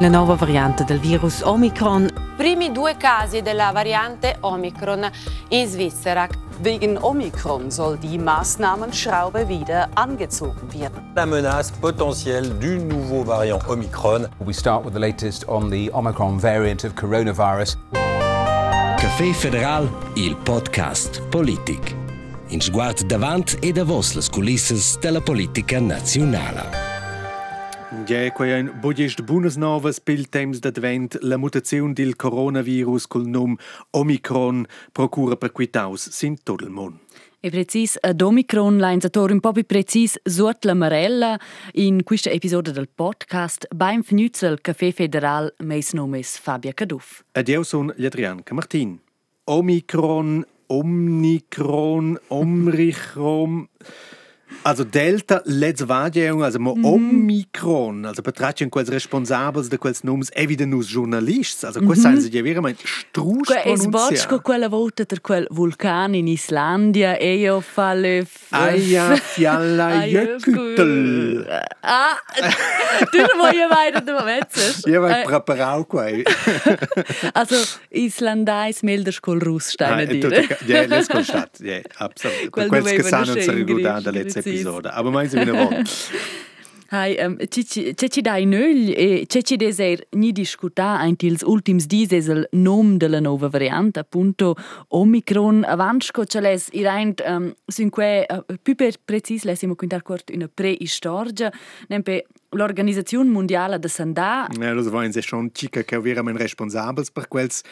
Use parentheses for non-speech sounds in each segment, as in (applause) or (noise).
La nuova variante del virus Omicron. Primi due casi della variante Omicron in Svizzera. Wegen Omikron soll die Maßnahmenschraube wieder angezogen werden. La menace potentielle du nouveau variant Omicron. We start with the latest on the Omicron variant of coronavirus. Café Federal, il podcast Politik. In sguard davant e davos les culisses della politica nazionale. Budgest buonas novas pil temps d'advent la mutazione del coronavirus col nom Omicron procura per quitaus sin tot il mond. E precis ad Omicron l'ainzator un po' più precis suot la Marella in questa episodio del podcast beim Fnüzel Café Federal meis nomes Fabia Caduff. Ed io son Adrian Martin. Omicron, Omnicron, Omrichrom... Also Delta, let's vagiaun, also mm. Omikron, also betrachten quels responsables de quels noms evident nus journalists, also quels mm -hmm. sind ja verament strus Que es bots co quella volta ter quel vulcan in Islandia e io fa le... Aia (laughs) fialla jökutel. Ah, du non voglio weiter du mezzes. Ja, vai preparau quai. (laughs) Also Islandais melders col Russstein dire. Ja, let's go stat. Ja, (laughs) absolut. Quels che sanno ser guardare letzte episode. Aber meins wie ne Hai, um, c'è ci dai nöl e c'è ci deser ni discuta ein tils ultims dies el nom della nova variante appunto Omicron. Avantsco ce les iraint um, sinque uh, più per precis lesimo quintar cort una preistoria nempe l'Organizzazione Mondiale de Sandà. Ja, das waren sie schon chica che erano responsabili per quels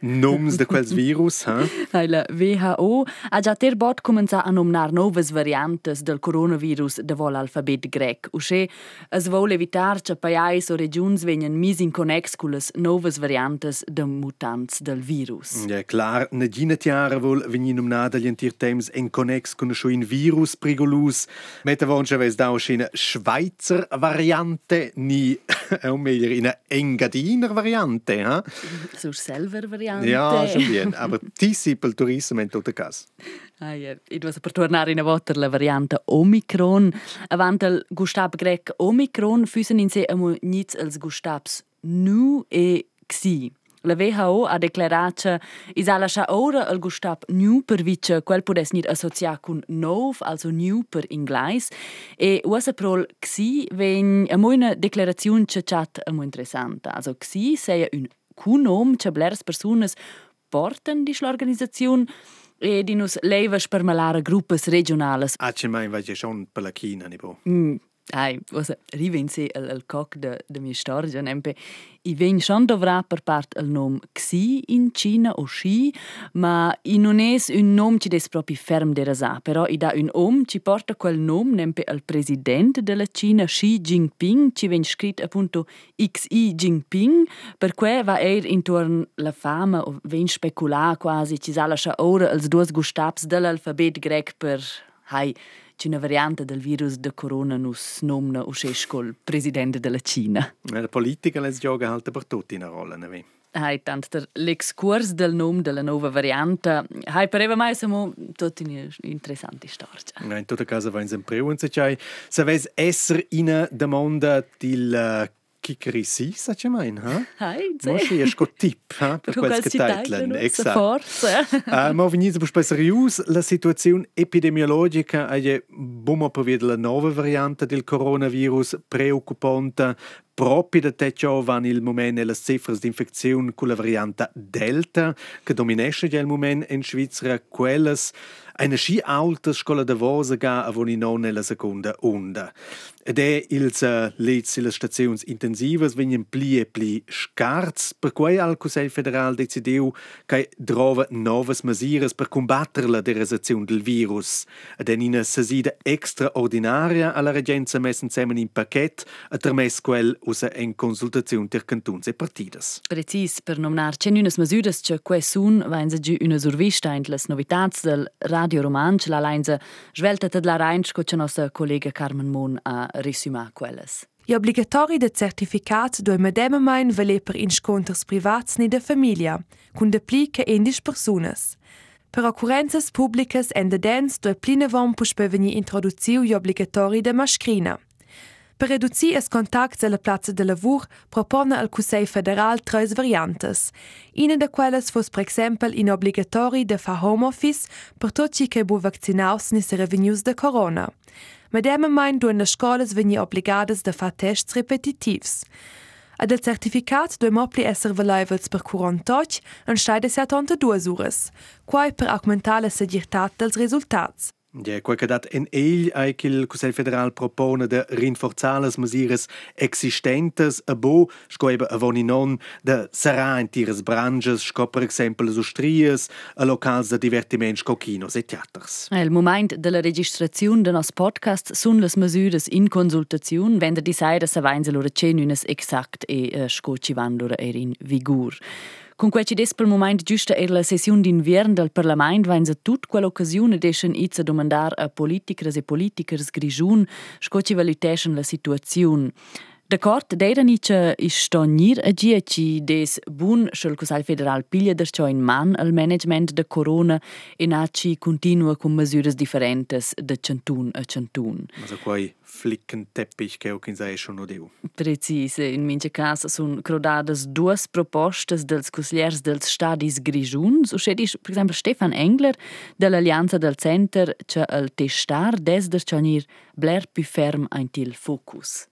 noms de quels virus. (laughs) Eh? La WHO ha già ter bot cominciato a nominare nuove varianti del coronavirus de vol alfabet grec. Usce es vuole evitar che paesi o regioni vengano mis in connex con le nuove varianti de mutanti del virus. Ja, klar, ne gine tiara vol venir nominata gli antir temps in connex con un virus prigolus. Meta von che ves da Schweizer Variante variante ni (laughs) o meglio in una engadiner variante eh? sur selber variante ja schon bien aber tisi pel turismo in tutto caso Ah, ja. Ich muss per tornare in volta la variante Omicron. Avant el Gustab grec Omicron füssen in se amo nits els Gustabs nu e xi. La WHO ha declarat che is alla scha ora al gustab new per vice quel può essere associato con nov, also new per inglese, e usa prol xi ven a moina declarazione che chat a mo interessante. Also xi sei un cunom che blers personas porten di l'organizzazione e di nus levas per malare gruppes regionales. Ah, c'è mai invece schon per la China, ne po. Mm. Ai, cosa rivense il, il coc de, de mia storia, nempe i ven schon dovrà per part il nom Xi in Cina o Xi, ma i non es un nom ci des proprio ferm de rasa, però i da un om ci porta quel nom nempe il presidente della Cina Xi Jinping, ci ven scrit appunto Xi Jinping, per cui va er intorno la fama o ven speculà quasi ci sa lascia ora els duos gustabs dell'alfabet grec per hai c'è una variante del virus de corona nus nomna uscescol presidente della Cina. La politica les gioca halt per tutti una rolla, ne vi. Hai tant der l'excurs del nom della nuova variante. Hai pareva mai siamo tutti interessanti storia. No, in tutto caso va in sempre un se c'hai se ves esser in domanda del Kikirisi, sa ce mai, ha? Hai, sì. Mosci è sco tip, ha? Per quels che titlen, esatto. Forza. uh, ma venite per spes rius la situazione epidemiologica è bumo per vedere la nuova variante del coronavirus preoccupante proprio da te ciò vanno il momento le cifre di infezione con la variante Delta che dominesce già il momento in Svizzera quelles eine schi alta scola de vosa ga a voni non nella seconda onda. Ed è ils uh, lets le stazions intensivas venien pli e pli scarts, per cui al Consiglio federal decidiu che drova novas mesures per combattere la derasazione del virus. Ed è in una sesida extraordinaria alla regenza messen zusammen in paquet a quel usa in consultazione ter cantuns e partidas. Precis, per nominar c'è unas mesures che que sun vain se giù una survista in las novitats del Radio Romansch, la leinza svelta tad la reinsch che nostra collega Carmen Mon a risumar quelles. Gli obbligatori de certificat due medemamein vele per insconters privats ni de famiglia, cun de pli che endis persunas. Per occurrenzas publicas en de dens due pline vom puspeveni introduziu gli obbligatori de mascrina. Per reduzir es contacts alla plazza de lavur propone al Cussei federal tres variantes. Ina de quelles fos per exempel in obligatori de fa home office per tutti che bu vaccinaus ni se revenues de corona. Medem mein du in de scolas vegni obligades de fa tests repetitivs. Ad il certificat due mopli esser valevels per 48 en steide 72 ures, quai per augmentare la dels resultats. Ja, quel che dat en egl ai che il Consiglio federal propone de rinforzare le misure existentes a bo, sco eba avoni non de sarà in tires branches, sco per esempio le ustrias, a locals de divertimento, sco kinos e teaters. Il moment della registrazione del nostro podcast sono le misure in consultazione, wenn der Designer sa vain loro cenunes exact e uh, sco ci van loro er in vigor. Conquecidess pel mument giusta er la sessiun d'inviern del Parlament vain a tut quell'occasiune deschen itz a domandar a politikers e politikers grischun sco ci valiteschen la situaziun. D'accordo, d'era nice is stonir a gia ci des bun sul Consiglio federal piglia der in man al management de corona e na ci continua con misure differentes de centun a centun. Also quei Flickenteppich che auch in sei schon odeu. Precise, in mince cas sun crodadas duas propostas dels consigliers dels stadis grigiuns, o scedis, per esempio, Stefan Engler dell'Allianza del Center, che al testar des der cionir bler più ferm ein til focus.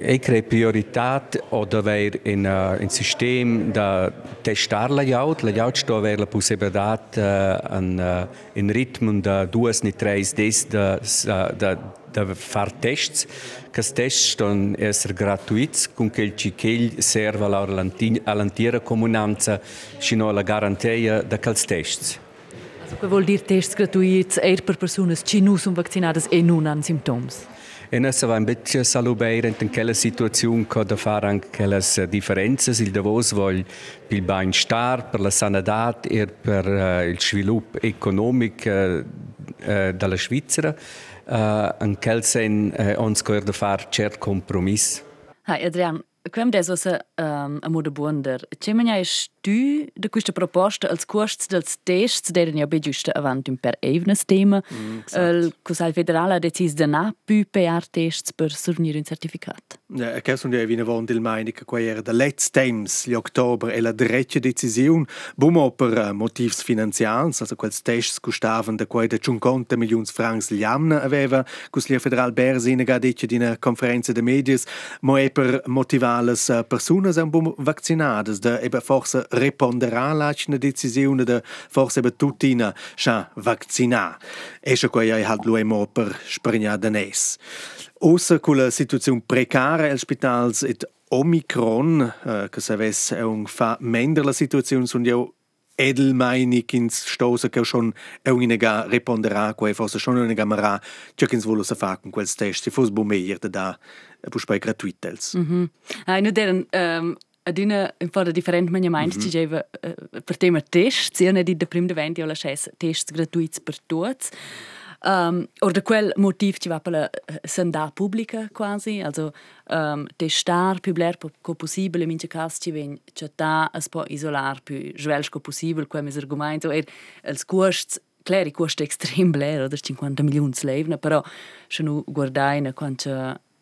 Eu creio priorità o haver in uh, in sistema da testar la jaut, la jaut sto aver la possibilità uh, in, uh, in ritmo da duas ni tres des da da da far tests, che tests sto essere gratuiti con quel ci che serve all'intera comunanza sino alla garantia da quels tests. Also, vuol dire tests gratuiti er per persone che non sono vaccinate e non hanno sintomi? E noi siamo un po' salubere in quella situazione che da fare anche quelle differenze, il Davos vuole il benestare, per la sanità e per uh, il sviluppo economico uh, uh, della Svizzera. Uh, in quel senso uh, ons da fare certi compromessi. Hi Adrian, quem des osa um, a moda buonder, ce mania es tu de questa proposta als costs dels tests deren ja be giusta avant un per evnes tema, mm, il Consiglio federale ha decis de na più PR tests per surnir un certificat. Ja, che sono ja vina von del meine che quei era de let's temps li october e la dreccia decisione bumo per uh, motivs finanzials, also quels tests costavan de quei de 50 milions francs liamna aveva Consiglio federal Bersine ga dice di una conferenza de medias, mo e per motivare les uh, personas un bum vaccinadas de eba forse reponderà la decisione de forse eba tutina scha vaccinar. E scha quei ai halt luemo per spregna de nes. Ossa con la situazione precaria als spitals et Omicron, uh, che saves è un fa mender la situazione sunt io edelmeinig ins stosa che schon è un'inega reponderà quei forse schon un'inega marà che ins volo sa fa con quel test si fos da da puspai gratuitels. Mm -hmm. Ah, nu deren um, adina un po' different man meint mm -hmm. ci uh, per tema test, sia ne di de prim de venti o la tests gratuits per tots. Um, or da quel motiv ci va per la sanda pubblica quasi, also um, testar più bler co possibile, in cas ci ven città es po isolar più svels co possibile, quem es argumento, er els costs Claro, i costi extrem bler, oder 50 milioni levna, però se nu guardaina quanto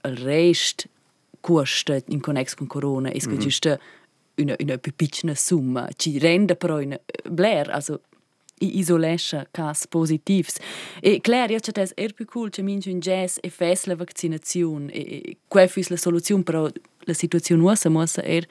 il rest costa in connex con corona, è mm -hmm. giusto una, una piccola summa, ci rende però una bler, also i isolescha cas positivs. E clar, io c'è er più cool, c'è mincio in jazz e fes la vaccinazione e, e qua fis la soluzione, però la situazione nuosa mossa er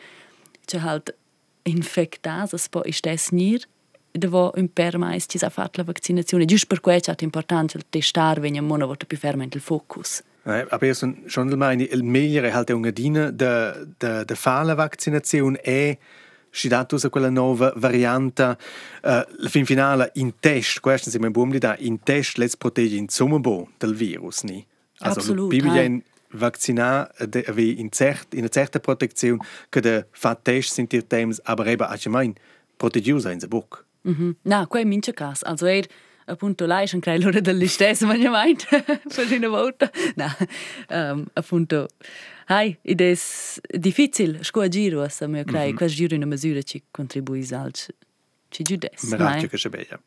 c'è halt infectas, es po istes nir devo un per mais ci sa fat la vaccinazione. Giust per quei c'è importante il testar vegna mona volta più fermamente il focus. Aber io sono schon meine, il meglio halt una dina de de de fa la vaccinazione è scidato su quella nuova variante. Uh, la fin finale in test questo sembra buon da in test les protegge in sommerbo del virus ni. Also Absolut, bibeln vaccinar ave in cert in certa protezione che de fa test sind dir tems aber eben allgemein proteggius in der book. Mm -hmm. na quei mince cas. Also er appunto lei è un creatore dell'istessa ma ne meint (laughs) per una volta. No um, appunto hai ed è difficile sco giro a me crei mm -hmm. quasi giro una misura ci contribuis al ci giudes Miraccio che c'è bella.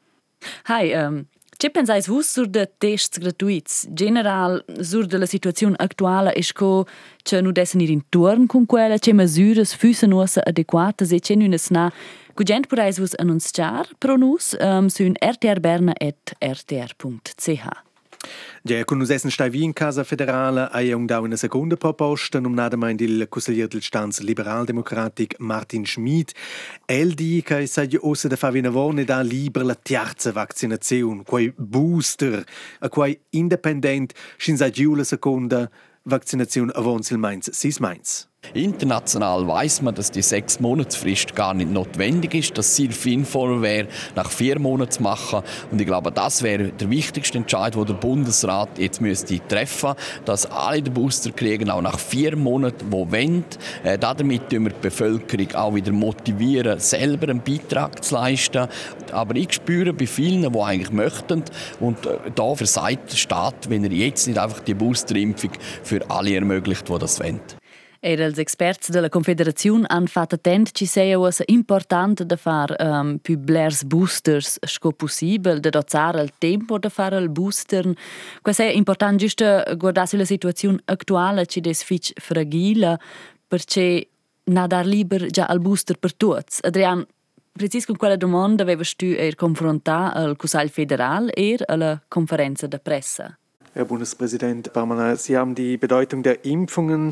Hai um, Che pensais vus sur de tests gratuits? General, sur de la situazione attuale es co che nu dessen ir in turn con quella, che mesures füssen ussa adequatas? E che nu na Gugent purais vus annunciar pro nus um, sun rtrberna.rtr.ch. Ja, con nus essen stai vi in Casa Federale hai un da una seconda proposta nominata mai il consigliere del stanza liberal-democratic Martin Schmid. El di che sa di ossa da fare una vone da libera la terza vaccinazione, quei booster, a quei independent, sin sa giù la seconda vaccinazione avons il Mainz, sis Mainz. International weiß man, dass die sechs Monatsfrist gar nicht notwendig ist, dass es sehr sinnvoll wäre, nach vier Monaten zu machen. Und ich glaube, das wäre der wichtigste Entscheid, den der Bundesrat jetzt müsste treffen, dass alle den Booster kriegen, auch nach vier Monaten, wo wollen. Äh, damit wir die Bevölkerung auch wieder motivieren, selber einen Beitrag zu leisten. Aber ich spüre bei vielen, die eigentlich möchten, und äh, da versagt der Staat, wenn er jetzt nicht einfach die Boosterimpfung für alle ermöglicht, die das wollen. E els experts della Confederazione han fatto attent ci sia usa important da far um, più blers boosters sco possibile, da dozzare il tempo da fare il booster. Questo è importante giusto guardare sulla situazione attuale ci des fitch fragile perché na dar liber già al booster per tutti. Adrian, precis con quella domanda avevas tu er confrontar al Consiglio federale e alla conferenza de pressa. Herr Bundespräsident Parmana, Sie haben die Bedeutung der Impfungen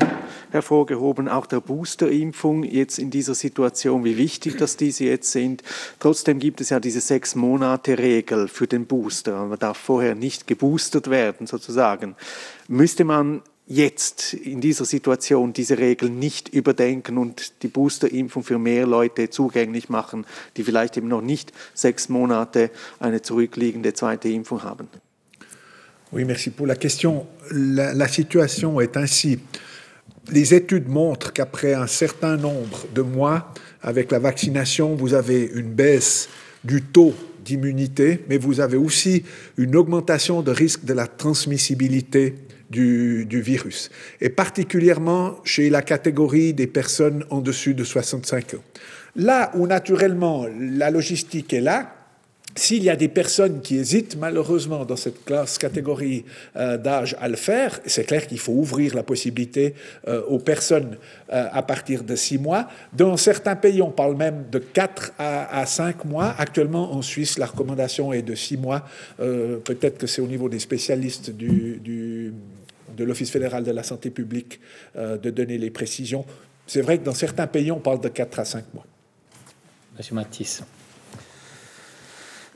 hervorgehoben, auch der Boosterimpfung jetzt in dieser Situation, wie wichtig dass diese jetzt sind. Trotzdem gibt es ja diese sechs Monate Regel für den Booster. Man darf vorher nicht geboostert werden, sozusagen. Müsste man jetzt in dieser Situation diese Regel nicht überdenken und die Boosterimpfung für mehr Leute zugänglich machen, die vielleicht eben noch nicht sechs Monate eine zurückliegende zweite Impfung haben? Oui, merci pour la question. La, situation est ainsi. Les études montrent qu'après un certain nombre de mois, avec la vaccination, vous avez une baisse du taux d'immunité, mais vous avez aussi une augmentation de risque de la transmissibilité du, du, virus, et particulièrement chez la catégorie des personnes en dessus de 65 ans. Là où naturellement la logistique est là, s'il y a des personnes qui hésitent malheureusement dans cette classe catégorie euh, d'âge à le faire, c'est clair qu'il faut ouvrir la possibilité euh, aux personnes euh, à partir de 6 mois. Dans certains pays, on parle même de 4 à, à 5 mois. Actuellement, en Suisse, la recommandation est de 6 mois. Peut-être que c'est au niveau des spécialistes du, de l'Office fédéral de la santé publique de donner les précisions. C'est vrai que dans certains pays, on parle de 4 à 5 mois. Monsieur Matisse.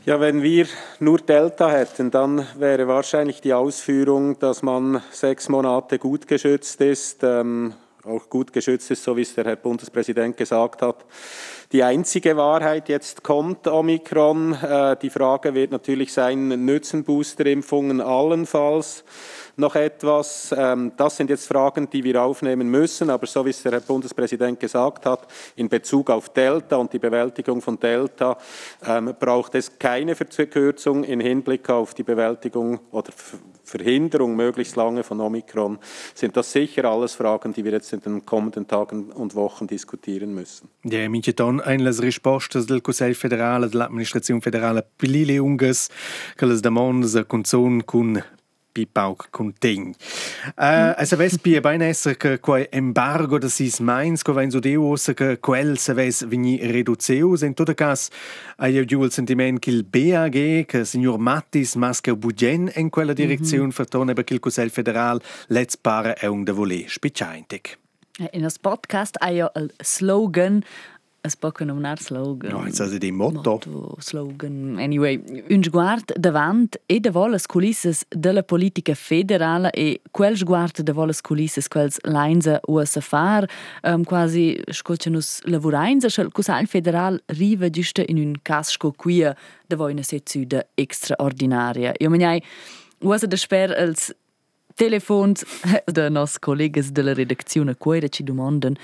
Ja, wenn wir nur Delta hätten, dann wäre wahrscheinlich die Ausführung, dass man sechs Monate gut geschützt ist, ähm, auch gut geschützt ist, so wie es der Herr Bundespräsident gesagt hat. Die einzige Wahrheit jetzt kommt Omikron. Äh, die Frage wird natürlich sein, nützen Boosterimpfungen allenfalls? Noch etwas. Ähm, das sind jetzt Fragen, die wir aufnehmen müssen, aber so wie es der Herr Bundespräsident gesagt hat, in Bezug auf Delta und die Bewältigung von Delta ähm, braucht es keine Verkürzung in Hinblick auf die Bewältigung oder Verhinderung möglichst lange von Omikron. Sind das sicher alles Fragen, die wir jetzt in den kommenden Tagen und Wochen diskutieren müssen? Ja, minche ton ein las rispostas del Conselho Federale dell'Amministrazione Federale Pilile Ungas che las demandas a conzon cun Pipauk contegn. Uh, also ves pia bain esser che quei embargo da sis mains co vain so deus che quel se ves vini reduceus in todo cas ai giù il sentiment che il BAG che signor Mattis masca bugen in quella direzione mm -hmm. vertone per il Consiglio federal let's pare è un de volé spicciaintic. In das Podcast ha io il slogan es pochen un slogan. No, jetzt also die Motto. Motto, slogan. Anyway, un sguard davant e da volas culisses della politica federale e quel sguard da volas culisses quels leinza usa far, um, quasi scolcenus lavurainza, schel cusal federal riva giusta in un casco quia da voi una seziuda extraordinaria. Io meniai, usa da sper als telefons (laughs) de nos collegas della redazione queira ci domandan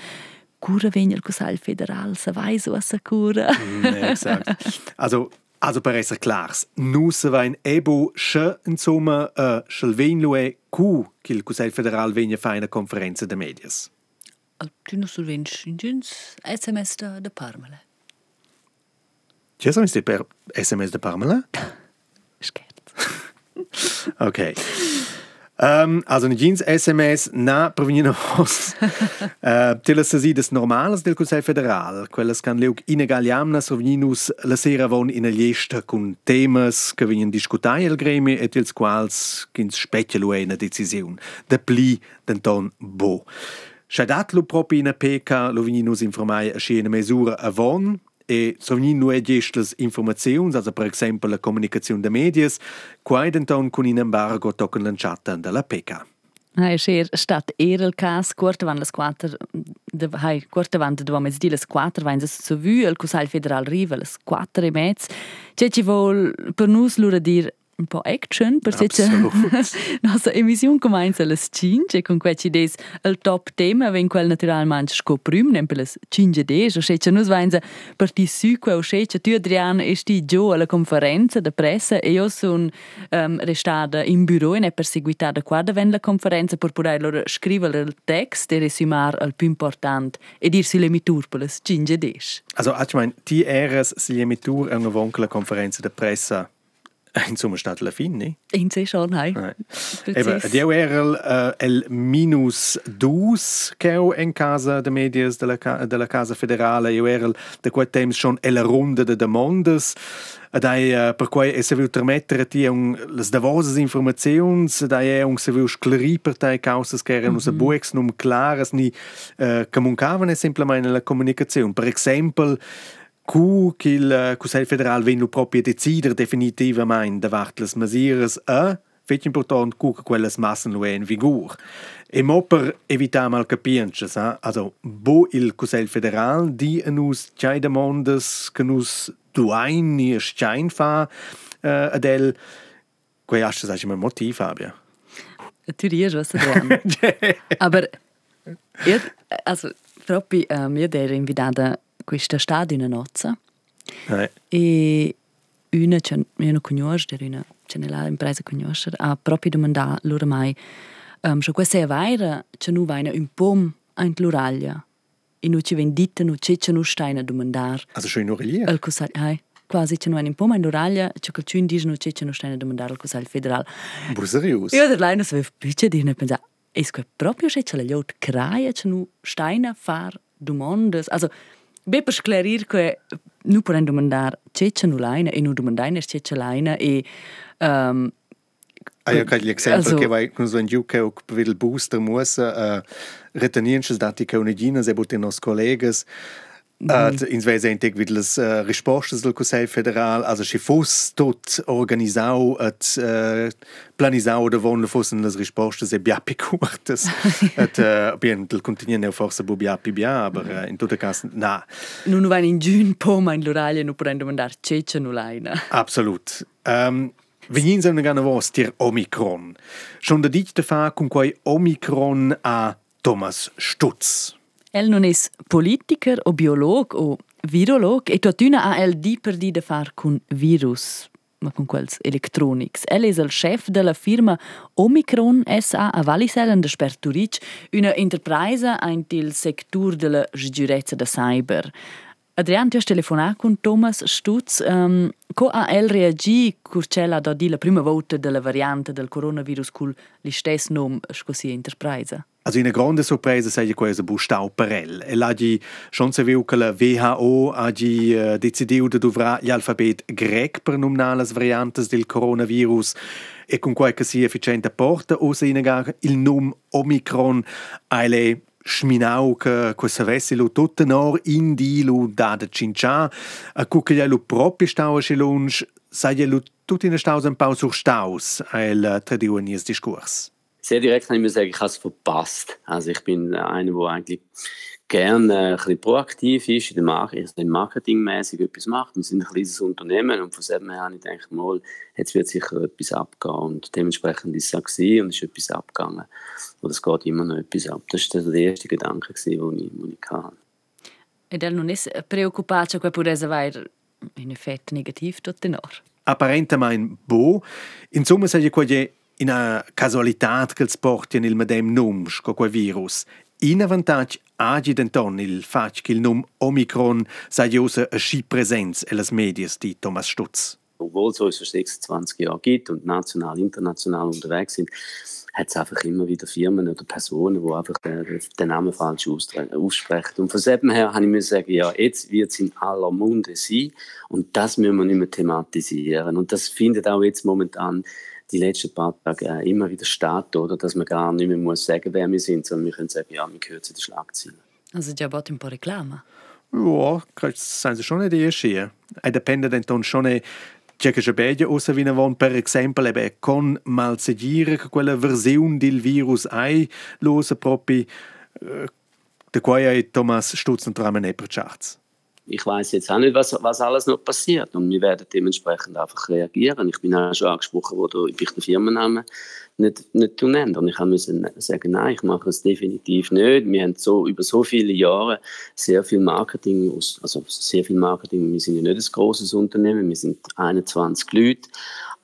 cura vegna il Consiglio federal, se vai so a cura. mm, exakt. Also, also per essere clars, nus vain ebo sche insomma uh, schel ven lue cu che il Consiglio federal vegna fa una conferenza de medias. Tu non sul vench in gens SMS de, de Parmele. Ci SMS per SMS de Parmele? (laughs) Scherz. ok. Um, also ne jeans SMS na provengono uh, delle sesidas normales del Consiglio federal, quelles can leug inegali amnas provenginus la sera von in a lista con temas che vengono discutai al gremi et ils quals kins specialu una decisiun. De pli denton bo. Schadat lo proprio in a peca lo venginus informai a schiena mesura avon, e sovnin nu egest las informaziuns, also per exempel la comunicazione de medias, quai denton con in embargo tocken lanciata della PECA. Hai scher stat era il cas quarta van las quattro de hai quarta van de duomes di las quattro van so vu el Cusal federal riva las quattro e mezz. C'è ci vol per nus lura dir un po' action per se nostra emissione comincia alle 5 e con questi des il top tema ven quel naturalmente scoprim nem per le 5 des o se ci nus vainza per ti su quel se ci tu Adrian e sti gio alla conferenza de pressa e io son um, restata in bureau e ne perseguitata qua da ven la conferenza per poter loro scrivere il text e resumar il più importante e dirsi le mitur per le 5 des. Also, ich meine, die eras si le mitur a una vonca la stat alla fine, ne? In sé schon, hai. Eben, dio era uh, el minus dus che in casa de medias della, della Casa Federale, io era de quel temps schon el ronda de demandas, ed ai uh, per quai e se viu permettere ti un las davosas informazions, ed ai un se viu scleri per tai causas che erano mm -hmm. buex num claras ni uh, comunicavan semplicemente la comunicazione. Per esempio, cu uh, Conselho Federal venu proprio decider definitivamente davart las masiras a fetch important cu che quelles massen lo in vigor. E mo per evitar mal capienches, eh? also bo il Conselho Federal di nus tjai demandas che nus duain ni schein fa uh, adel quei asche sai mein Motiv Fabia. Tu riesci was (laughs) Aber io, also proprio um, io ero invitata questa stad una nozza eh. e una che io non conosco, una che nella impresa conosco, ha proprio domandato loro mai um, se questa è vera, che non va un pom in l'Uraglia e non ci vendita, non c'è che non sta a domandare. Also schon in Uraglia? Al Cusal, hai. Quasi c'è un pom in l'Uraglia, che che ci dice non c'è che non sta a domandare al Cusal federale. Bruserius? Io da lei non sapevo più che dire, pensavo, è proprio che c'è la liot craia che non sta a fare domande. Also, Beper sclarirque nu podem domandar ce ce nu laina e nu domandainer ce ce laina e um, Ah, ja, kaj l'exempel, ki vai kun zven giu, ki ok videl booster musa, uh, eh, retenienčes dati, ki unedina, zebo te nos kolegas, uh, in vez entig vid las uh, rispostas del Conselho Federal, also si fosse tot organisau et uh, planisau da von fossen las rispostas e biapi curtas. (laughs) et uh, bien del continuen eu forse bu biapi bia, aber uh, in tutte cas na. Non vain in giun poma in l'Uralia non potendo mandar cece nulaina. Absolut. Um, Venin se una gana vos tir Omikron. Schon da dit de fa con quai Omikron a Thomas Stutz. El non es politiker o biolog o virolog e totuna ha el di per di de far cun virus ma con quels electronics. El es el chef de la firma Omicron SA a Wallisellen de Sperturic, una enterprise ein til sector de la giurezza de cyber. Adrian, tu has telefonato con Thomas Stutz. Um, co ha el reagi curcella da di la prima volta della variante del coronavirus col l'istess nom scosi enterprise? Also una grande sorpresa sei questa bustau perel. E l'agi schon se viu che la WHO hagi uh, decidiu de dovra l'alfabet grec per nominare las variantes del coronavirus e con quai che sia efficiente porta o se inagar il nom Omicron alle schminau che questa vessi lo tutto nor in di lo da de cincia a cucche lo proprio stau a lunch sai lo tutti in staus un pau sur staus al tradionies diskurs. Sehr direkt kann ich mir sagen, ich habe es verpasst. Also ich bin einer, der eigentlich gerne ein bisschen proaktiv ist, in dem Marketing, marketingmäßig etwas macht. Wir sind ein kleines Unternehmen und von dem her habe ich gedacht, mal, jetzt wird sicher etwas abgehen. Und dementsprechend ist es auch gewesen und es ist etwas abgegangen. Und es geht immer noch etwas ab. Das war der erste Gedanke, den ich, den ich hatte. Ed el non es preoccupato che potesse avere un effetto negativo tutto in or? Apparentemente bo. Insomma, sei quelle in a casualità che porti nel medem num sco quel virus. In avantage agi denton il fac che il num Omicron sa usa a sci presenz e medias di Thomas Stutz. obwohl es uns schon 26 Jahre gibt und national, international unterwegs sind, hat es einfach immer wieder Firmen oder Personen, die einfach den, den Namen falsch aussprechen. Und von dem her habe ich mir sagen, ja, jetzt wird es in aller Munde sein und das müssen wir nicht mehr thematisieren. Und das findet auch jetzt momentan die letzten paar Tage äh, immer wieder statt, oder? Dass man gar nicht mehr muss sagen, wer wir sind, sondern wir können sagen, ja, wir gehören zu den Schlagzeilen. Also già un po' reclama. Ja, sind sie schon nicht die ersten. Es dipende dann schon nicht C'è che bedia ossa vina von per esempio eben con malsegire quella versione del virus ai losa proprio äh, da quai Thomas Stutzen tramen e percharts ich weiß jetzt auch nicht, was, was alles noch passiert. Und wir werden dementsprechend einfach reagieren. Ich bin auch schon angesprochen worden, ob ich den Firmennamen nicht, nicht nennen. Und ich musste sagen, nein, ich mache es definitiv nicht. Wir haben so, über so viele Jahre sehr viel Marketing, also sehr viel Marketing. Wir sind ja nicht ein großes Unternehmen, wir sind 21 Leute.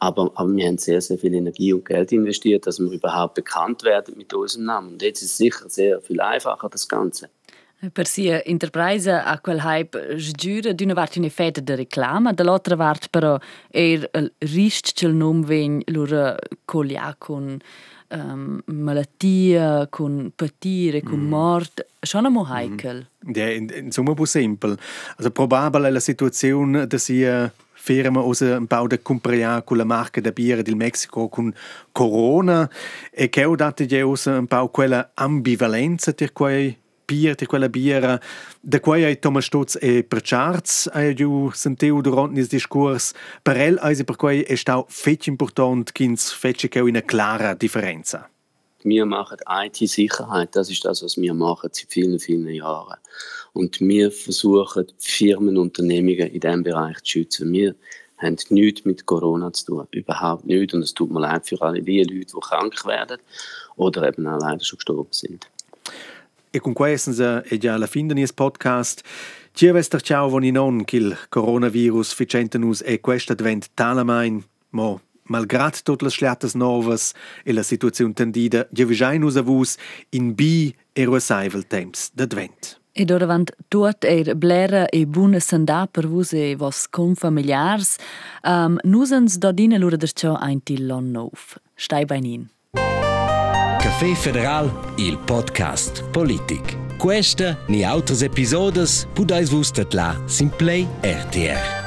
Aber, aber wir haben sehr, sehr viel Energie und Geld investiert, dass wir überhaupt bekannt werden mit unserem Namen. Und jetzt ist es sicher sehr viel einfacher, das Ganze. Per sia enterprise a quel hype sgiura d'una part una feta de reclama, dall'altra part però er il risc che il nome vegn lura colia con um, malattia, con patire, con mm. mort, schon einmal heikel. Mm. Ja, in, insomma, bu simpel. Also probabile la situazione da sia firma usa un po' da comprare con la marca da birra del Messico con Corona e che ho dato un po' quella ambivalenza per quei bier, di quella biera, da quei hai Thomas Stutz e per Charts hai giù sentito durante il discorso, per el also per quei è stato fetch important, kins fetch che una clara differenza. Wir machen IT-Sicherheit, das ist das, was wir machen seit vielen, vielen Jahren. Und wir versuchen, Firmen, Unternehmungen in diesem Bereich zu schützen. Wir haben nichts mit Corona zu tun, überhaupt nichts. Und es tut mir leid für alle die Leute, die krank werden oder eben auch leider schon gestorben sind. E con questo è già alla fine del podcast. Ci avester ciao von non che il coronavirus ficenta nus e questo advent talamain, mo malgrad tutte le sliatas novas e la situazione tendida, già vigiai nus avus in bi e ruosaivel temps d'advent. E doravant tot er blera e buna sandà per vus e vos confamiliars, um, nus ans dodina lura der ciò ein til lon nov. Stai beinin. Caffè Federal, il podcast politic. Questa ni altres episodes pudais vus tatla sin Play RTR.